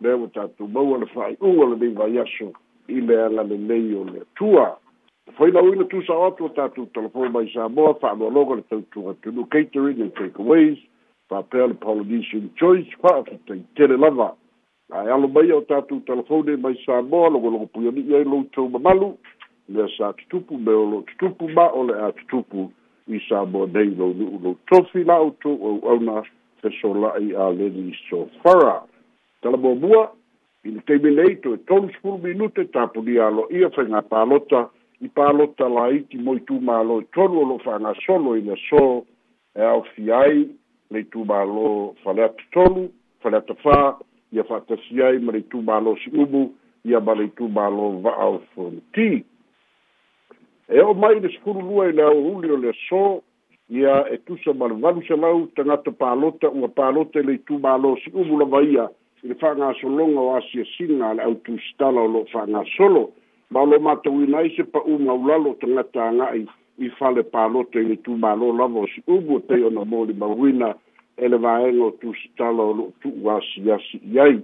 lea ua tatou maua le fa'ai'uga le mei vaiaso i le alalelei o le atua fai lauina tusao atu o tatou telefone mai sa moa fa'aloaloga le tautuga tunu catering and takeaways fa'apea le polynesian choice fa'afitaitele lava ae alo maia o tatou telefone mai sa moa logologo puiani'i ai loutou mamalu lea sa tutupu me o lo tutupu ma o le a tutupu i sa moa nei lou nu'u lou tofi la outou auauna fesola'i aleni sofara talamoamua ina taimelei toe tolu sepulu minute tapunia aloia faigā palota i palota laiti moi tumālo e tolu o loo faagasolo i le so e aofi ai lei tumālo faleata tolu faleata fā ia faatasi ai ma lei tumālo siumu ia ma lei tumālo va'ao fonti e o mai i le sekulu lua i le auuli o le so ia e tusa ma le valu selau tagata palota ua palota i lei tumālo siumu lava ia le fanga solonga wa si singa le auto stala lo fanga solo ma lo mato winai se pa uma u lalo tanga tanga i i fale pa lo te ni tu ma lo la vo si u bu te ona mo li ma wina ele va engo tu stala lo tu wa si si yai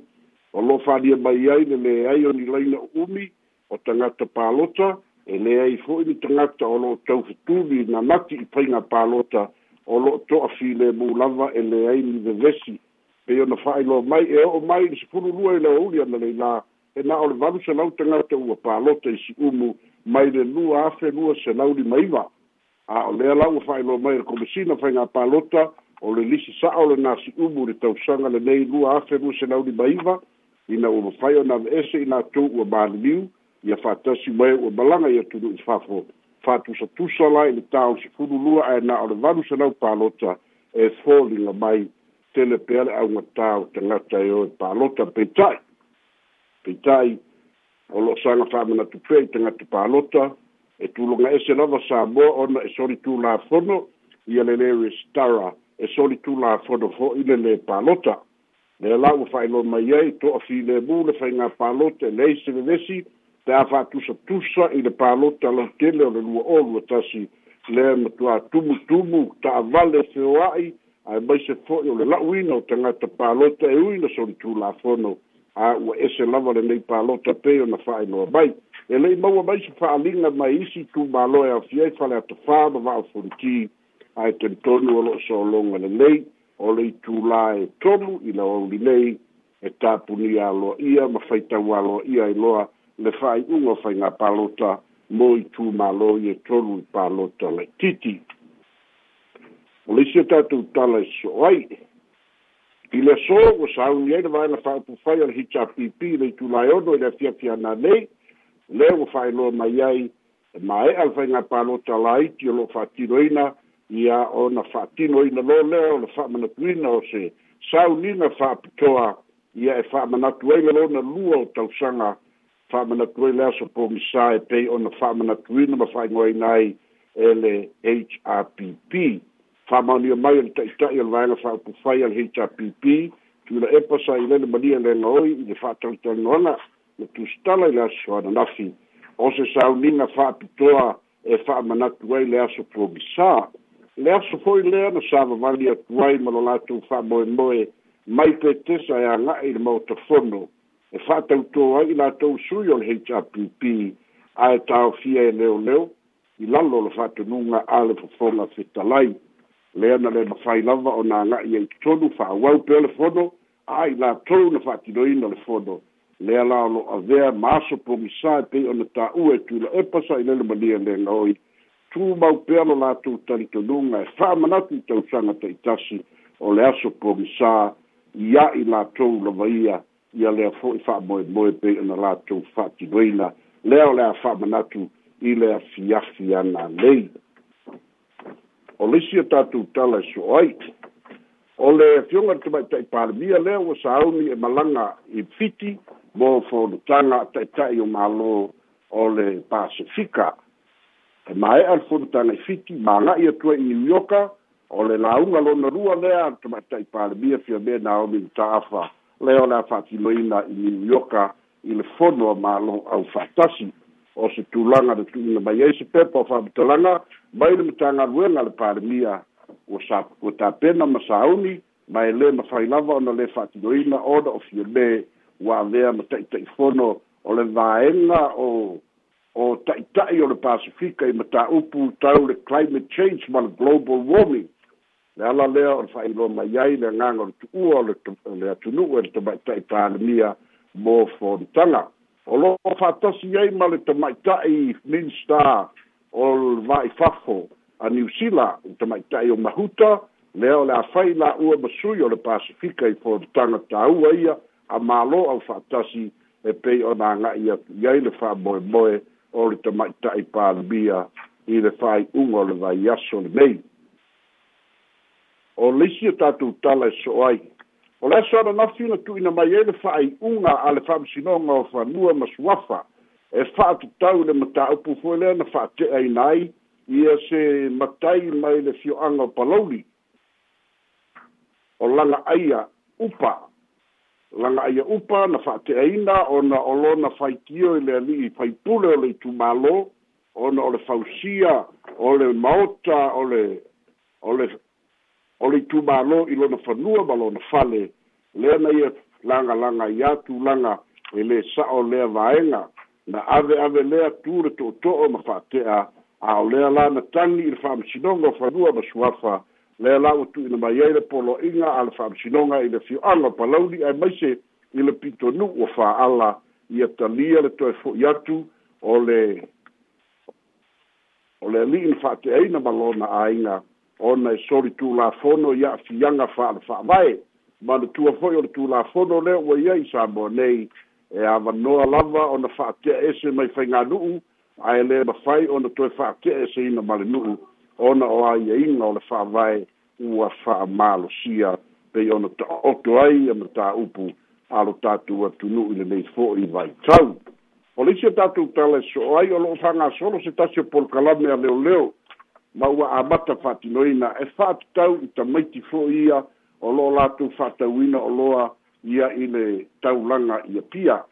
o lo fa di ba yai ne me ai o ni laina umi o tanga te pa lo ta e le ai fo ni tanga ta o lo tau tu na mati i pa nga pa lo ta o lo to afile mu lava ele ai ni de vesi pe ona failo mai e o mai se fulu lua e leo uli ana leila e na o le valu se lau tanga te ua pālote i si umu mai le lua afe lua se lau li maiva a o lea lau failo mai le komisina fai ngā pālota o le lisi sa o le nasi umu le tausanga le nei lua afe lua se lau li maiva i na ua fai o na ese i na tau ua bāliliu i a fātasi mai ua balanga i a tunu i fafo fātusa tusala i le tāo se fulu lua e na o le valu se lau pālota e fōlinga mai tele pe ale au ngata te ngata e o e pālota pe tai. Pe tai, o lo sanga whāmena tu pe te ngata pālota, e tu lunga e se lava sā mua ona e sori tu la whono, i ale le re stara, e sori tu la whono fo i le le pālota. Le lau e whai lo mai ei, to a fi le mū le whai ngā pālota, le i se le nesi, te awha tusa tusa i le pālota la tele o le lua o tasi, le matua tumu tumu, ta vale se o ai, ai mai se fo'i o le la'uina o tagata palota e ui na solitu lafono a ua ese lava lenei palota pei ona fa'ainoa mai e le'i maua mai se fa'aliga mai isi tumālo e aofiai fale atofā ma va'ofoliti ae tonitonu o lo'o soologa lenei o le itulā e tolu i le auli nei e tapunia aloa ia ma faitau aloa ia iloa le fa'ai'uga faigā palota mo itumālo i e tolu i palota le titi o le isi o tatou tala e soʻai i le aso ua sauni ai le vaena fa'apufai o le hitapipi le itulaeono i le afiafiana nei lea ua fa'aeloa mai ai e mae'a le faiga palota la iti o lo'o fa'atinoina ia ona fa'atinoina lo lea o le fa'amanatuina o se saunina fa'apitoa ia e fa'amanatu ai le lona lua o fa mana ai le aso pogisa e pei ona fa'amanatuina ma fa'aigoaina ai e le hrpp faamaonia mai o le fa o le vaega faaupufai a le hpp tuila epa sa i lele malia legaoi i le faatalitalinoana na la i le aso soana nafi o se saunina faapitoa e faamanatu ai le aso fogisā le aso hoi le na savavali atu ai ma lo mo faamoemoe mai petesa e aga'i i le maotafono e faatautō ai i latou sui o le hpp ae taofia e leoleo i lalo o le faatonuga a le fofoga fetalai le ana le mafai lava o na nga ia i tonu fa wau pe le fono ai la tonu na fati do ina le fono le ala lo avea maso po misa pe o na ta ue tu la epa sa ina le mania le ngoi tu mau pe ala la tu tali tonunga e fa manatu tau sanga ta itasi o le aso po misa ia i la tonu la vaia ia lea fo i fa moe moe pe o na la tonu fati do ina le ala fa manatu i lea fiafi ana leida o lisi o tatu tala e su oi o le fionga tu mai tai parmia le o sa auni e malanga i fiti mo fo tanga tai tai o malo o le pasifika e mai al fo tanga i fiti ma nga i atua i nioka o le launga lo na rua lea tu mai tai parmia fio me na omi utaafa le o la fatiloina i nioka il fono malo au fantasi o se tulaga le tuina mai ai se pepa o faamatalaga mai le matagaluega le palemia ua sa ua tapena ma sauni ma e lē mafai lava ona lē faatinoina ona ofia lē ua avea ma taʻitaʻifono o le vaega o o taʻitaʻi o le pacifika i mataupu tau le climate change ma le global warming le ala lea o le faailoa mai ai le agaga o le tuua o le atunuu e le tamaʻitaʻi palemia mo fontaga o lo fatasi ai ma le tamaitai minsta o vai fafo a New Sila o maitai o mahuta lea o le awhai la ua masui o le Pasifika i pōr tanga tāua ia a mālo au fatasi e pei o nā ngai ia iai le wha moe moe o le tamaitai pālibia i le whai unga o le vai yaso le mei. O lisi o tātou tala e so Ola so na ana nafi tu ina mai ai le fa'aiʻuga a le fa'amasinoga o fanua mas wafa e fa tu tau le mataupu fo le na fa'ate'aina ai ia se matai mai le fio'aga o palauli o laga aia upa laga aia upa na fa'ate'aina ona o lona faitio i le ali'i faipule o le itumālō ona ole fausia ole le ole ole o le itumālō i lona fanua ma lona fale lea na ia lagalaga iā tulaga e lē e sa'o lea vaega na aveave lea tu le to'oto'o ma fa'ate'a a o lea la na tagi i le fa'amasinoga o fanua ma suafa lea la ua tu'uina mai ai le polo'iga a le fa'amasinoga i le fio'aga palauni ae maise i le pitonu'u o fa'ala ia talia le toe fo'i atu o le o le ali'i na fa'ate'aina ma lona aiga ona e soli tulafono ia afiaga fa'alefa'avae manatua fo'i o le tulafono le ua iai sa moa nei e avanoa lava ona fa'atea ese mai faigalu'u ae lē mafai ona toe fa'atea eseina ma le nu'u ona o aiaiga e o le fa'avae ua fa'amalosia pei ona ta'oto ai a e matāupu a lo tatou atunu'u i lenei fo'i vaitau o le isi a tatou tala e so'o ai o lo'o solo se tasi o polokalame a leoleo ma ua amata fa'atinoina e fa'atutau i tamaiti fo'iia o lo'o latou fa'atauina o loa ia i le taulaga ia pia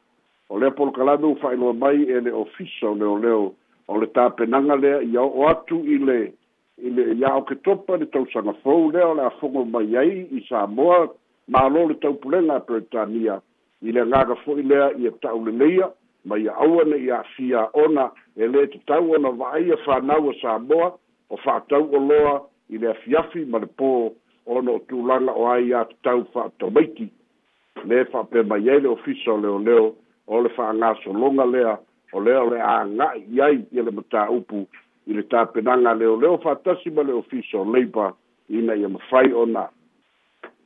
o lea polokalame ua fa'ailoa mai e le ofisa o leoleo o le tapenaga lea ia o'o atu i le i le ia'oke topa le tausaga fou lea o le afogo mai ai i samoa mālō le taupulega a peretania i le agaga fo'i lea ia ta'uleleia ma ia aua na ia afia ona e lē tatau ona va'aia fanau a samoa o fa'atau o loa i le afiafi ma le pō ono o tulaga o ai atatau fa'atomaiti le fa'apea mai ai le ofisa o leoleo o le fa'agasologa lea o lea o le aga'i i ai ia le mataupu i le tapenaga leoleo fa'atasi ma le ofisa o leiba ina ia mafai ona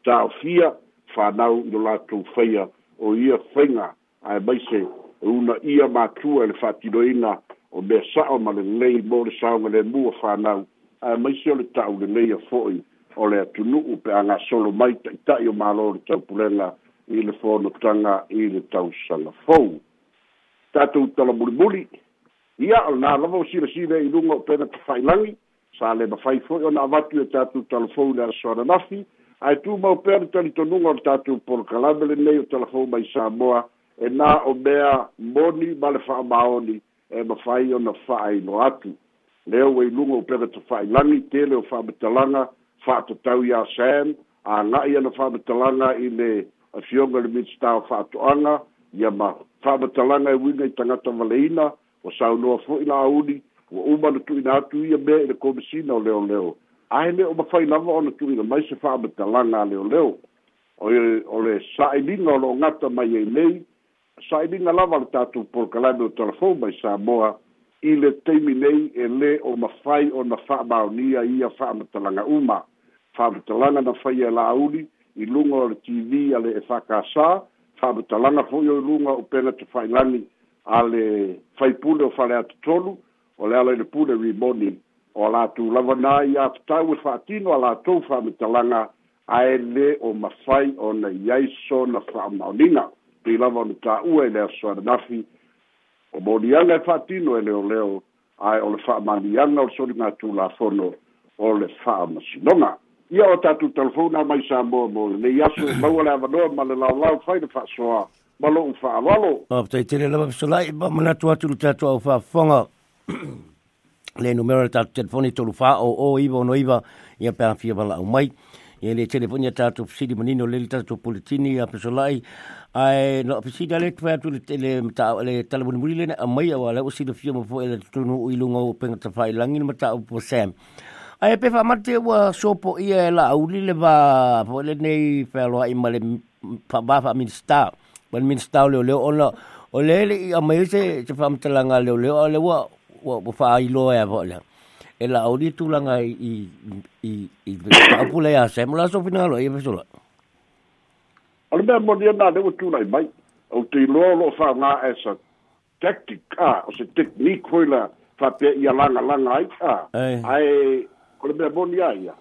taofia fanau i lo latou faia o ia faiga ae maise una ia matua e le fa'atinoina o mea sa'o ma lelei mo le saoga lemua fanau ae maisi o le ta'u lelei a fo'i o le atunu'u pe agasolo mai ta'ita'i o mālo le taupulega i le fonotaga i le tausaga fou tatou talamulimuli ia o lenā lava o silasila e iluga o pena tafailagi sa le mafai fo'i ona avatu e tatou talafou i le asoananafi ae tumau pea le talitonuga o le tatou polokalame lenei o talafou mai samoa e nā o mea moni ma le fa'amaoni e mafai ona fa'aino atu lea ua iluga o pega tafa'ailagi tele o fa'amatalaga fa'atatau iā sam aga'i ana fa'amatalaga i le afioga le minista o fa'ato'aga ia ma fa'amatalaga e uiga i tagata valeina ua saunoa fo'i la'auli ua uma na tu'uina atu ia mea i le komisina o leoleo ae lea o mafai lava ona tu'uina mai se fa'amatalaga a leoleo o le sa'ailiga o lo'o gata mai ai e lei saʻiliga lava le tatou polokalame o talafou mai samoa i le taimi nei e lē o mafai ona fa'amaonia ia fa'amatalaga uma fa'amatalaga na faia e la'auli i luga o le tv a le e fakasā fa'amatalaga fo'i o i luga o pena te fa'ailani a le faipule o fale atotolu o le ala i le pule rimoni o latou lava na ia fatau e fa'atino a latou fa'amatalaga ae lē o mafai ona i aiso na fa'amaoniga pe lava no ta u e le so na fi o mo anga fatino e, e le o leo ai o le fa ma di anga o so di na la fono o le fa ma si no ma ia o ta tu telefona mai sa mo mo le ia so ma wala va ma le la lao fa de fa so ma lo fa lo lo o te te le va so ba ma na tu atu ta tu o fa fonga le numero ta telefoni tu fa o o iba no iba ia pa fi va la mai ia le tele fonia tatou fesili manino le le tatou politini a pesolai ae no fesili ale tofai atu le mataʻo le talamulimuli lena amaia ua lau silafia ma foʻi le tutunuu i luga ou pegata faailagi le mataʻo po sam ae pe faamate ua sopo ia e laauli le va foʻi lenei fealoaʻi ma le va faaminista ma le minista o leoleo ona o lē leʻi amaia se se faamatalaga leoleo a le ua ua faailoa ea foʻi lea e la o ni tulanga i i i i apule e a semula so final o ibe sola o be mo dia na de o tuna i mai o te lo lo fa na esa tactica o se tecnico i la fa pe i la la la ai a ai o be mo dia ia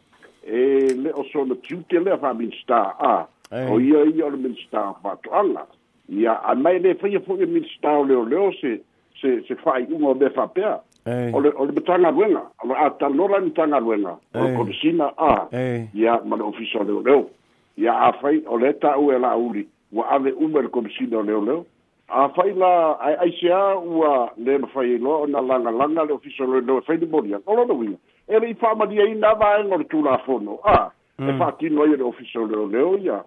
e le o so no tute le fa min sta a o ia i o min sta fa to alla Ya, a mai le fa ia fo min sta o le o se se se fa i un o be fa Hey. O le, o le matanga luenga, o le atanola ni tanga luenga, o le kodisina a, ya ia ma le ofisa leo leo, ia a fai, o le ta ue la uli, wa ave ume le kodisina leo leo, a fai la, ai ai a ua le na fai e lo, o na langa langa le ofisa leo leo, fai ni moria, o lono wina, e le i whamadia i na vaeng o le tūla fono, a, e mm. e whātino ai le ofisa leo leo, ia,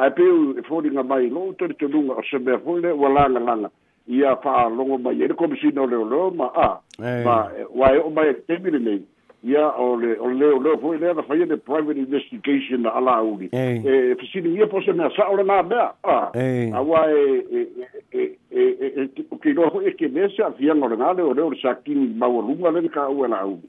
a pe peu e fōringa e mai lo, tere te lunga o se mea fōi ua langa langa, ia faalogo mai ele komisina o leoleo ma a ma ua e o mai temi lelei ia ole ole leoleo foi lea na faia le private investigation na ala auli e fesili ia pose mea sa'o lena mea a aua e keiloa foi e kele se afiaga e, e, e, o lega leoleo le sakini maualuga le ka ua la auli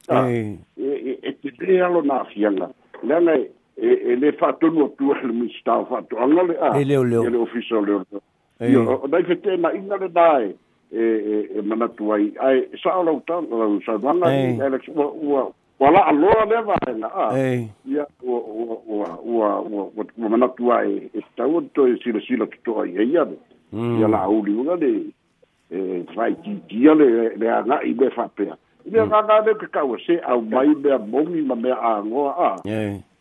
e tele alo na afiaga leagae e le fa'atonu atua le mistao fa'atoaga le a e leoleo le ofisa o leoleo o dai fe te na inga le dai e e e mana tuai ai sa ala uta la sa wana e le wa wa wala alora le va na a ia wa wa wa wa wa mana tuai e sta u to e si le si le to ai ia mm. ia la u li una de e vai ti dia le le ana i be fa pe ia ga ga le ka se au mai be a bomi ma me a ngoa a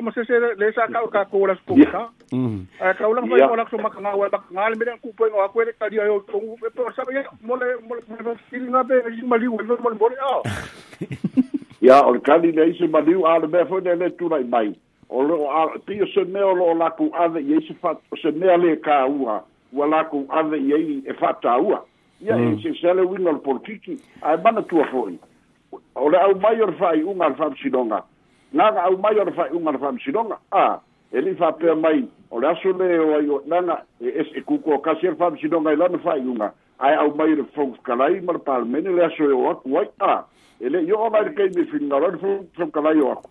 ka mo se se le sa ka ka ko la ko ka a ka ola fa ola ko maka nga wa nga le mera ku po nga ko le ka dia yo ko e po sa be mo le mo le mo le nga be ji mali wo le mo le bore ao ya o ka di le se mali wa le be fo de le tu lai mai o lo a ti se me o lo la ku a de ye se fa se me ale ka ua wa la ku a de ye e fa ta ua ya e se se le wi no le portiki a ba na tu a fo o le au mai o fa i un alfa sidonga naga au mai ona faiuga na faamasinoga a e li'i faapea mai o le aso le o ai oenaga e ese e kuko kasi ale faamasinoga i lana faaiuga ae au mai le fokalai ma le palamene le aso e o aku ai a e le'i o'o mai le kaimi finigaolai le fokalai o aku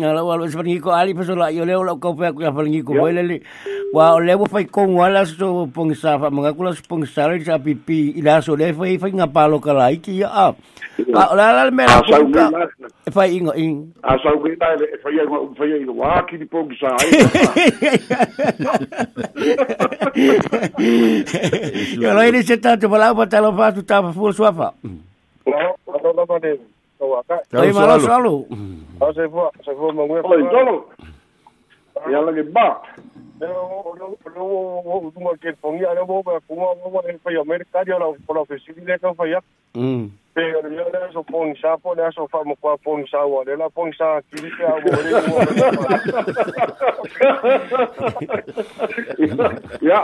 Ala wal wes pergi ali pasal la yo lewo ko pe aku ya pergi ko boleh yeah. le. Wa lewo fai ko wala so pengsa fa mengaku lah so pengsa le lah, sa pipi ila so le fai fai ngapalo kalai ki ya. Ah la la me Fai ingo ing. Asa ugi ta le fai ya fai ya wa ki di pengsa ai. Yo lo ini setan lah, tu pala pa talo fa tu ta fu so fa. Lo lo acá. Oye, salud. se fue, lo pe ole yo le so pon sa po le so fa mo kwa pon sa wa le la pon sa ki ri pe a mo le ya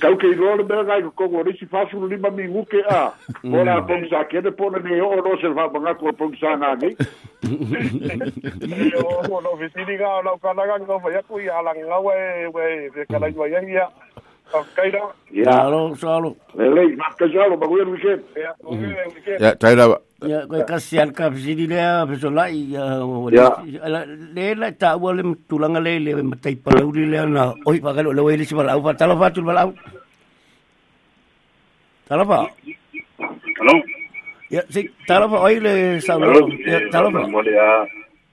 ka ke ro le ba ga ko go ri si fa su li ma mi ngu ke a mo mm. e, la pon sa ke de pon ne yo ro se fa ba ga ko pon sa na ni yo mo no vi si diga la ka la ga no ya ku ya la nga we we ke ka la yo ya ya Ya. Halo, selalu. Lele, mak kejar lo bagu yang wicket. Ya, hmm. ya tai dah. Ya, kau kasihan kap sini dia, besok lagi. Ya. ya. Lele lah tak boleh tulang lele, mati palau di lele. Lah, nah, oi, pakai lo lele si palau, pakai pakai lo palau. Halo, Pak. Hello. Ya, si, talo Pak, oi le, salam. Hello. Ya, talo Boleh, ya.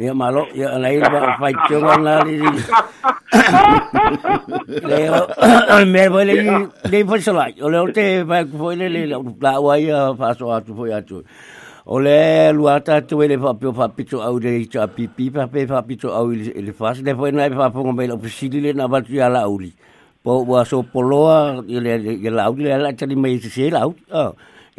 Ia malo, ia nei ba fai chunga na li. Le me voi le le foi sala. O le te ba foi le le la wa ia fa so atu foi atu. O le luata tu ele fa pio fa pito au de cha pipi fa pe fa pito au ele fa le foi na fa pongo me lo pisili le na va tu ala uli. Po wa so poloa ile la uli la tani me se la. Ah.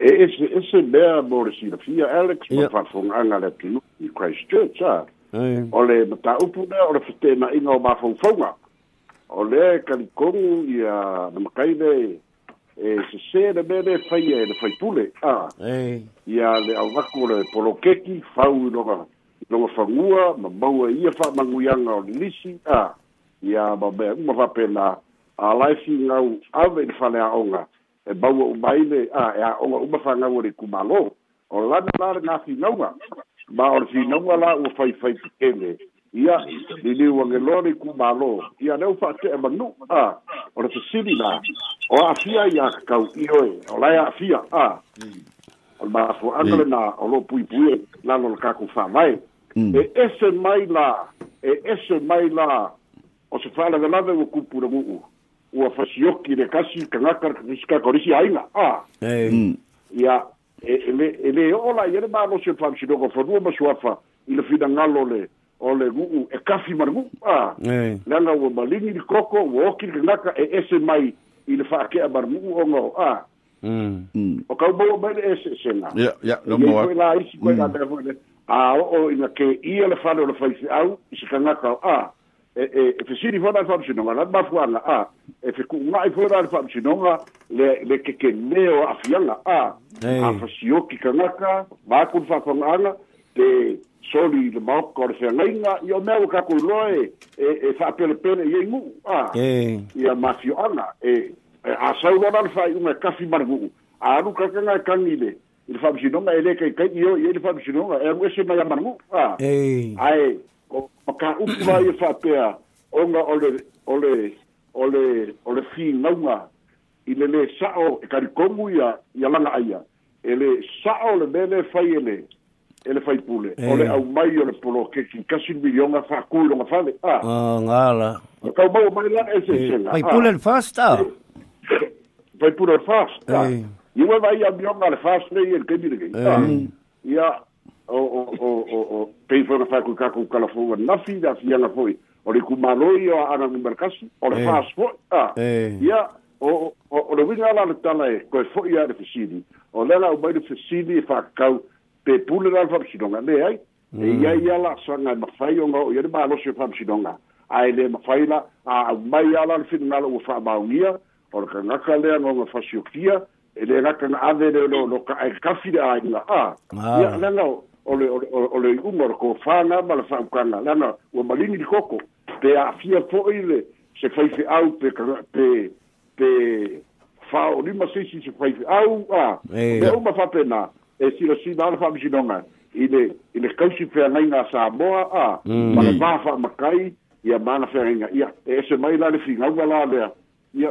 e ese ese bea bore si fia Alex yeah. pa fa fonga na tu i Christchurch ah yeah. ole mata upu na ole fete na ingo ma fa fonga ole kan kon ya na makai de e se de be de fa de fa pule ah hey. ya le au va kula de polo keki fa u no ga no ga fa ma ba ia fa ma ngua o lisi ah ya ba be ma fa pena a laifi ngau ave de fa le e bau o baile a e a o o mafanga o le kumalo o la na la na fi nga ba o fi nga la o fai fai tele ia li li wa ngelo le kumalo ia le e o fa te ma no a o le sili na o a fia ia ka u i o e o la ia fia a o ma fo angle mm. na o lo pui pui la e, lo ka ku fa mai e ese mai la e ese mai la o se fa la la ve o kupura mu ua fasioki le kasi kagaka fisika kolisi aiga a mm. ia ele e ele o la ia le malosi fa'amasinoga fanua ma suafa i le finagalo le o le gu'u e kafi ma le gu'u a leaga ua maligi likoko ua oki le kagaka e ese mai i le fa'ake'a ma le gu'uoga o a mm. Mm. o kaumaua mai le ese esega iai la isi koe la a o'o ina keia le fale o le faife'au i se kagaka o a e e fisi e di fona fa bisino ma ba fuanga a e fiku nga i fora fa bisino nga le le ke ke neo a fianga a a fasio ki kanaka ba ku fa fa te soli de ma ko se nga yo me ka ku e e fa pele pele ye ngu a e ya ma fio ana e a sa u dan fa u me kafi marbu a ru ka ka nga kan ni le il fa bisino nga ele ke ke yo ele fa bisino nga e ngue e se ma ya marbu a e ai o upu ole ole ole sao e, e sao le ele polo kasi ah, ah ngala e eh, ah. eh. eh. a fast o o o o o pei fona fa ku kaku kala fo na fi da fi ana foi o le kumalo yo ana ni mercasi o le pas fo a ya eh. o o o le winga la tala e ko fo ya de fisidi o le la o bai de fisidi fa e kau pe pulu na fa sidonga le ai e ya ya la so na ma fa yo o ye ba lo se fa sidonga ai le ma fa ila a mai ala le fina lo fa ba unia o le kanga kalea no ma fa sio kia e le ngakana ave le lo lo ka e kafira ai la a ya ah. na no ole ole ole igumor ko fana mal fa kana lana o malini di koko pe a fia foile se fai fi au pe pe pe fa o lima se si se fai fi au a me o ma fa pena e si lo si mal fa mi jinonga ile ile kausi pe na ina sa boa a ma fa fa makai ia mana fa ringa ia e se mai la le fi ngau wala le ia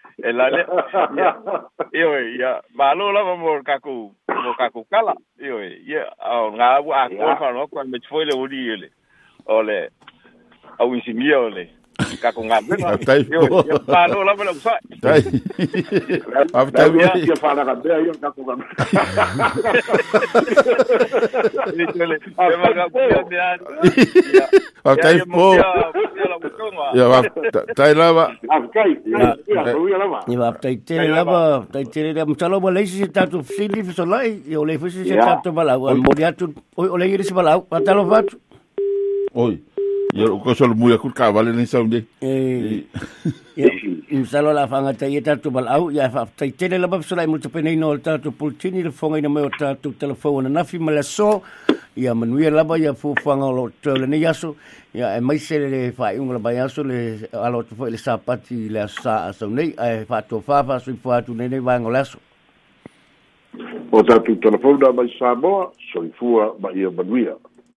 e la le io e ya ma lo la mo kaku mo kaku kala io e ya au nga wa ko fa no kwa me tfo le o di ole au insimio le kako ngā mea. Au tai pō. Ia pāno lama na kusai. Tai. Au tai pō. Ia whāna ka mea, ia kako ngā mea. Au tai pō. Au tai pō. Ia wā, tai lava. Au tai. Ia wā, tai tere lava. Tai tere lava. Mutalo mo leisi se tatu fsili fisolai. Ia o leifisi se tatu malau. Mori atu, o leiri se malau. Matalo fatu. Oi. Eh. Ya ko sol muy akut ka vale ni saunde. Eh. Im salo la fanga ta yeta tu bal au ya fa ta tele la bab sulai multo penai no ta tu pulchini lah, lah eh, le fonga ina me ta tu telefona na fi mala ya manuia la ba ya fu fanga lo tele ni yaso ya e mai sele le fa un la ba yaso le alo tu fo le sa pati le sa so nei e fa to fa fa su eh, fa tu ne ne va ngola so. O ta tu telefona mai sa bo so fu ba ya manuia.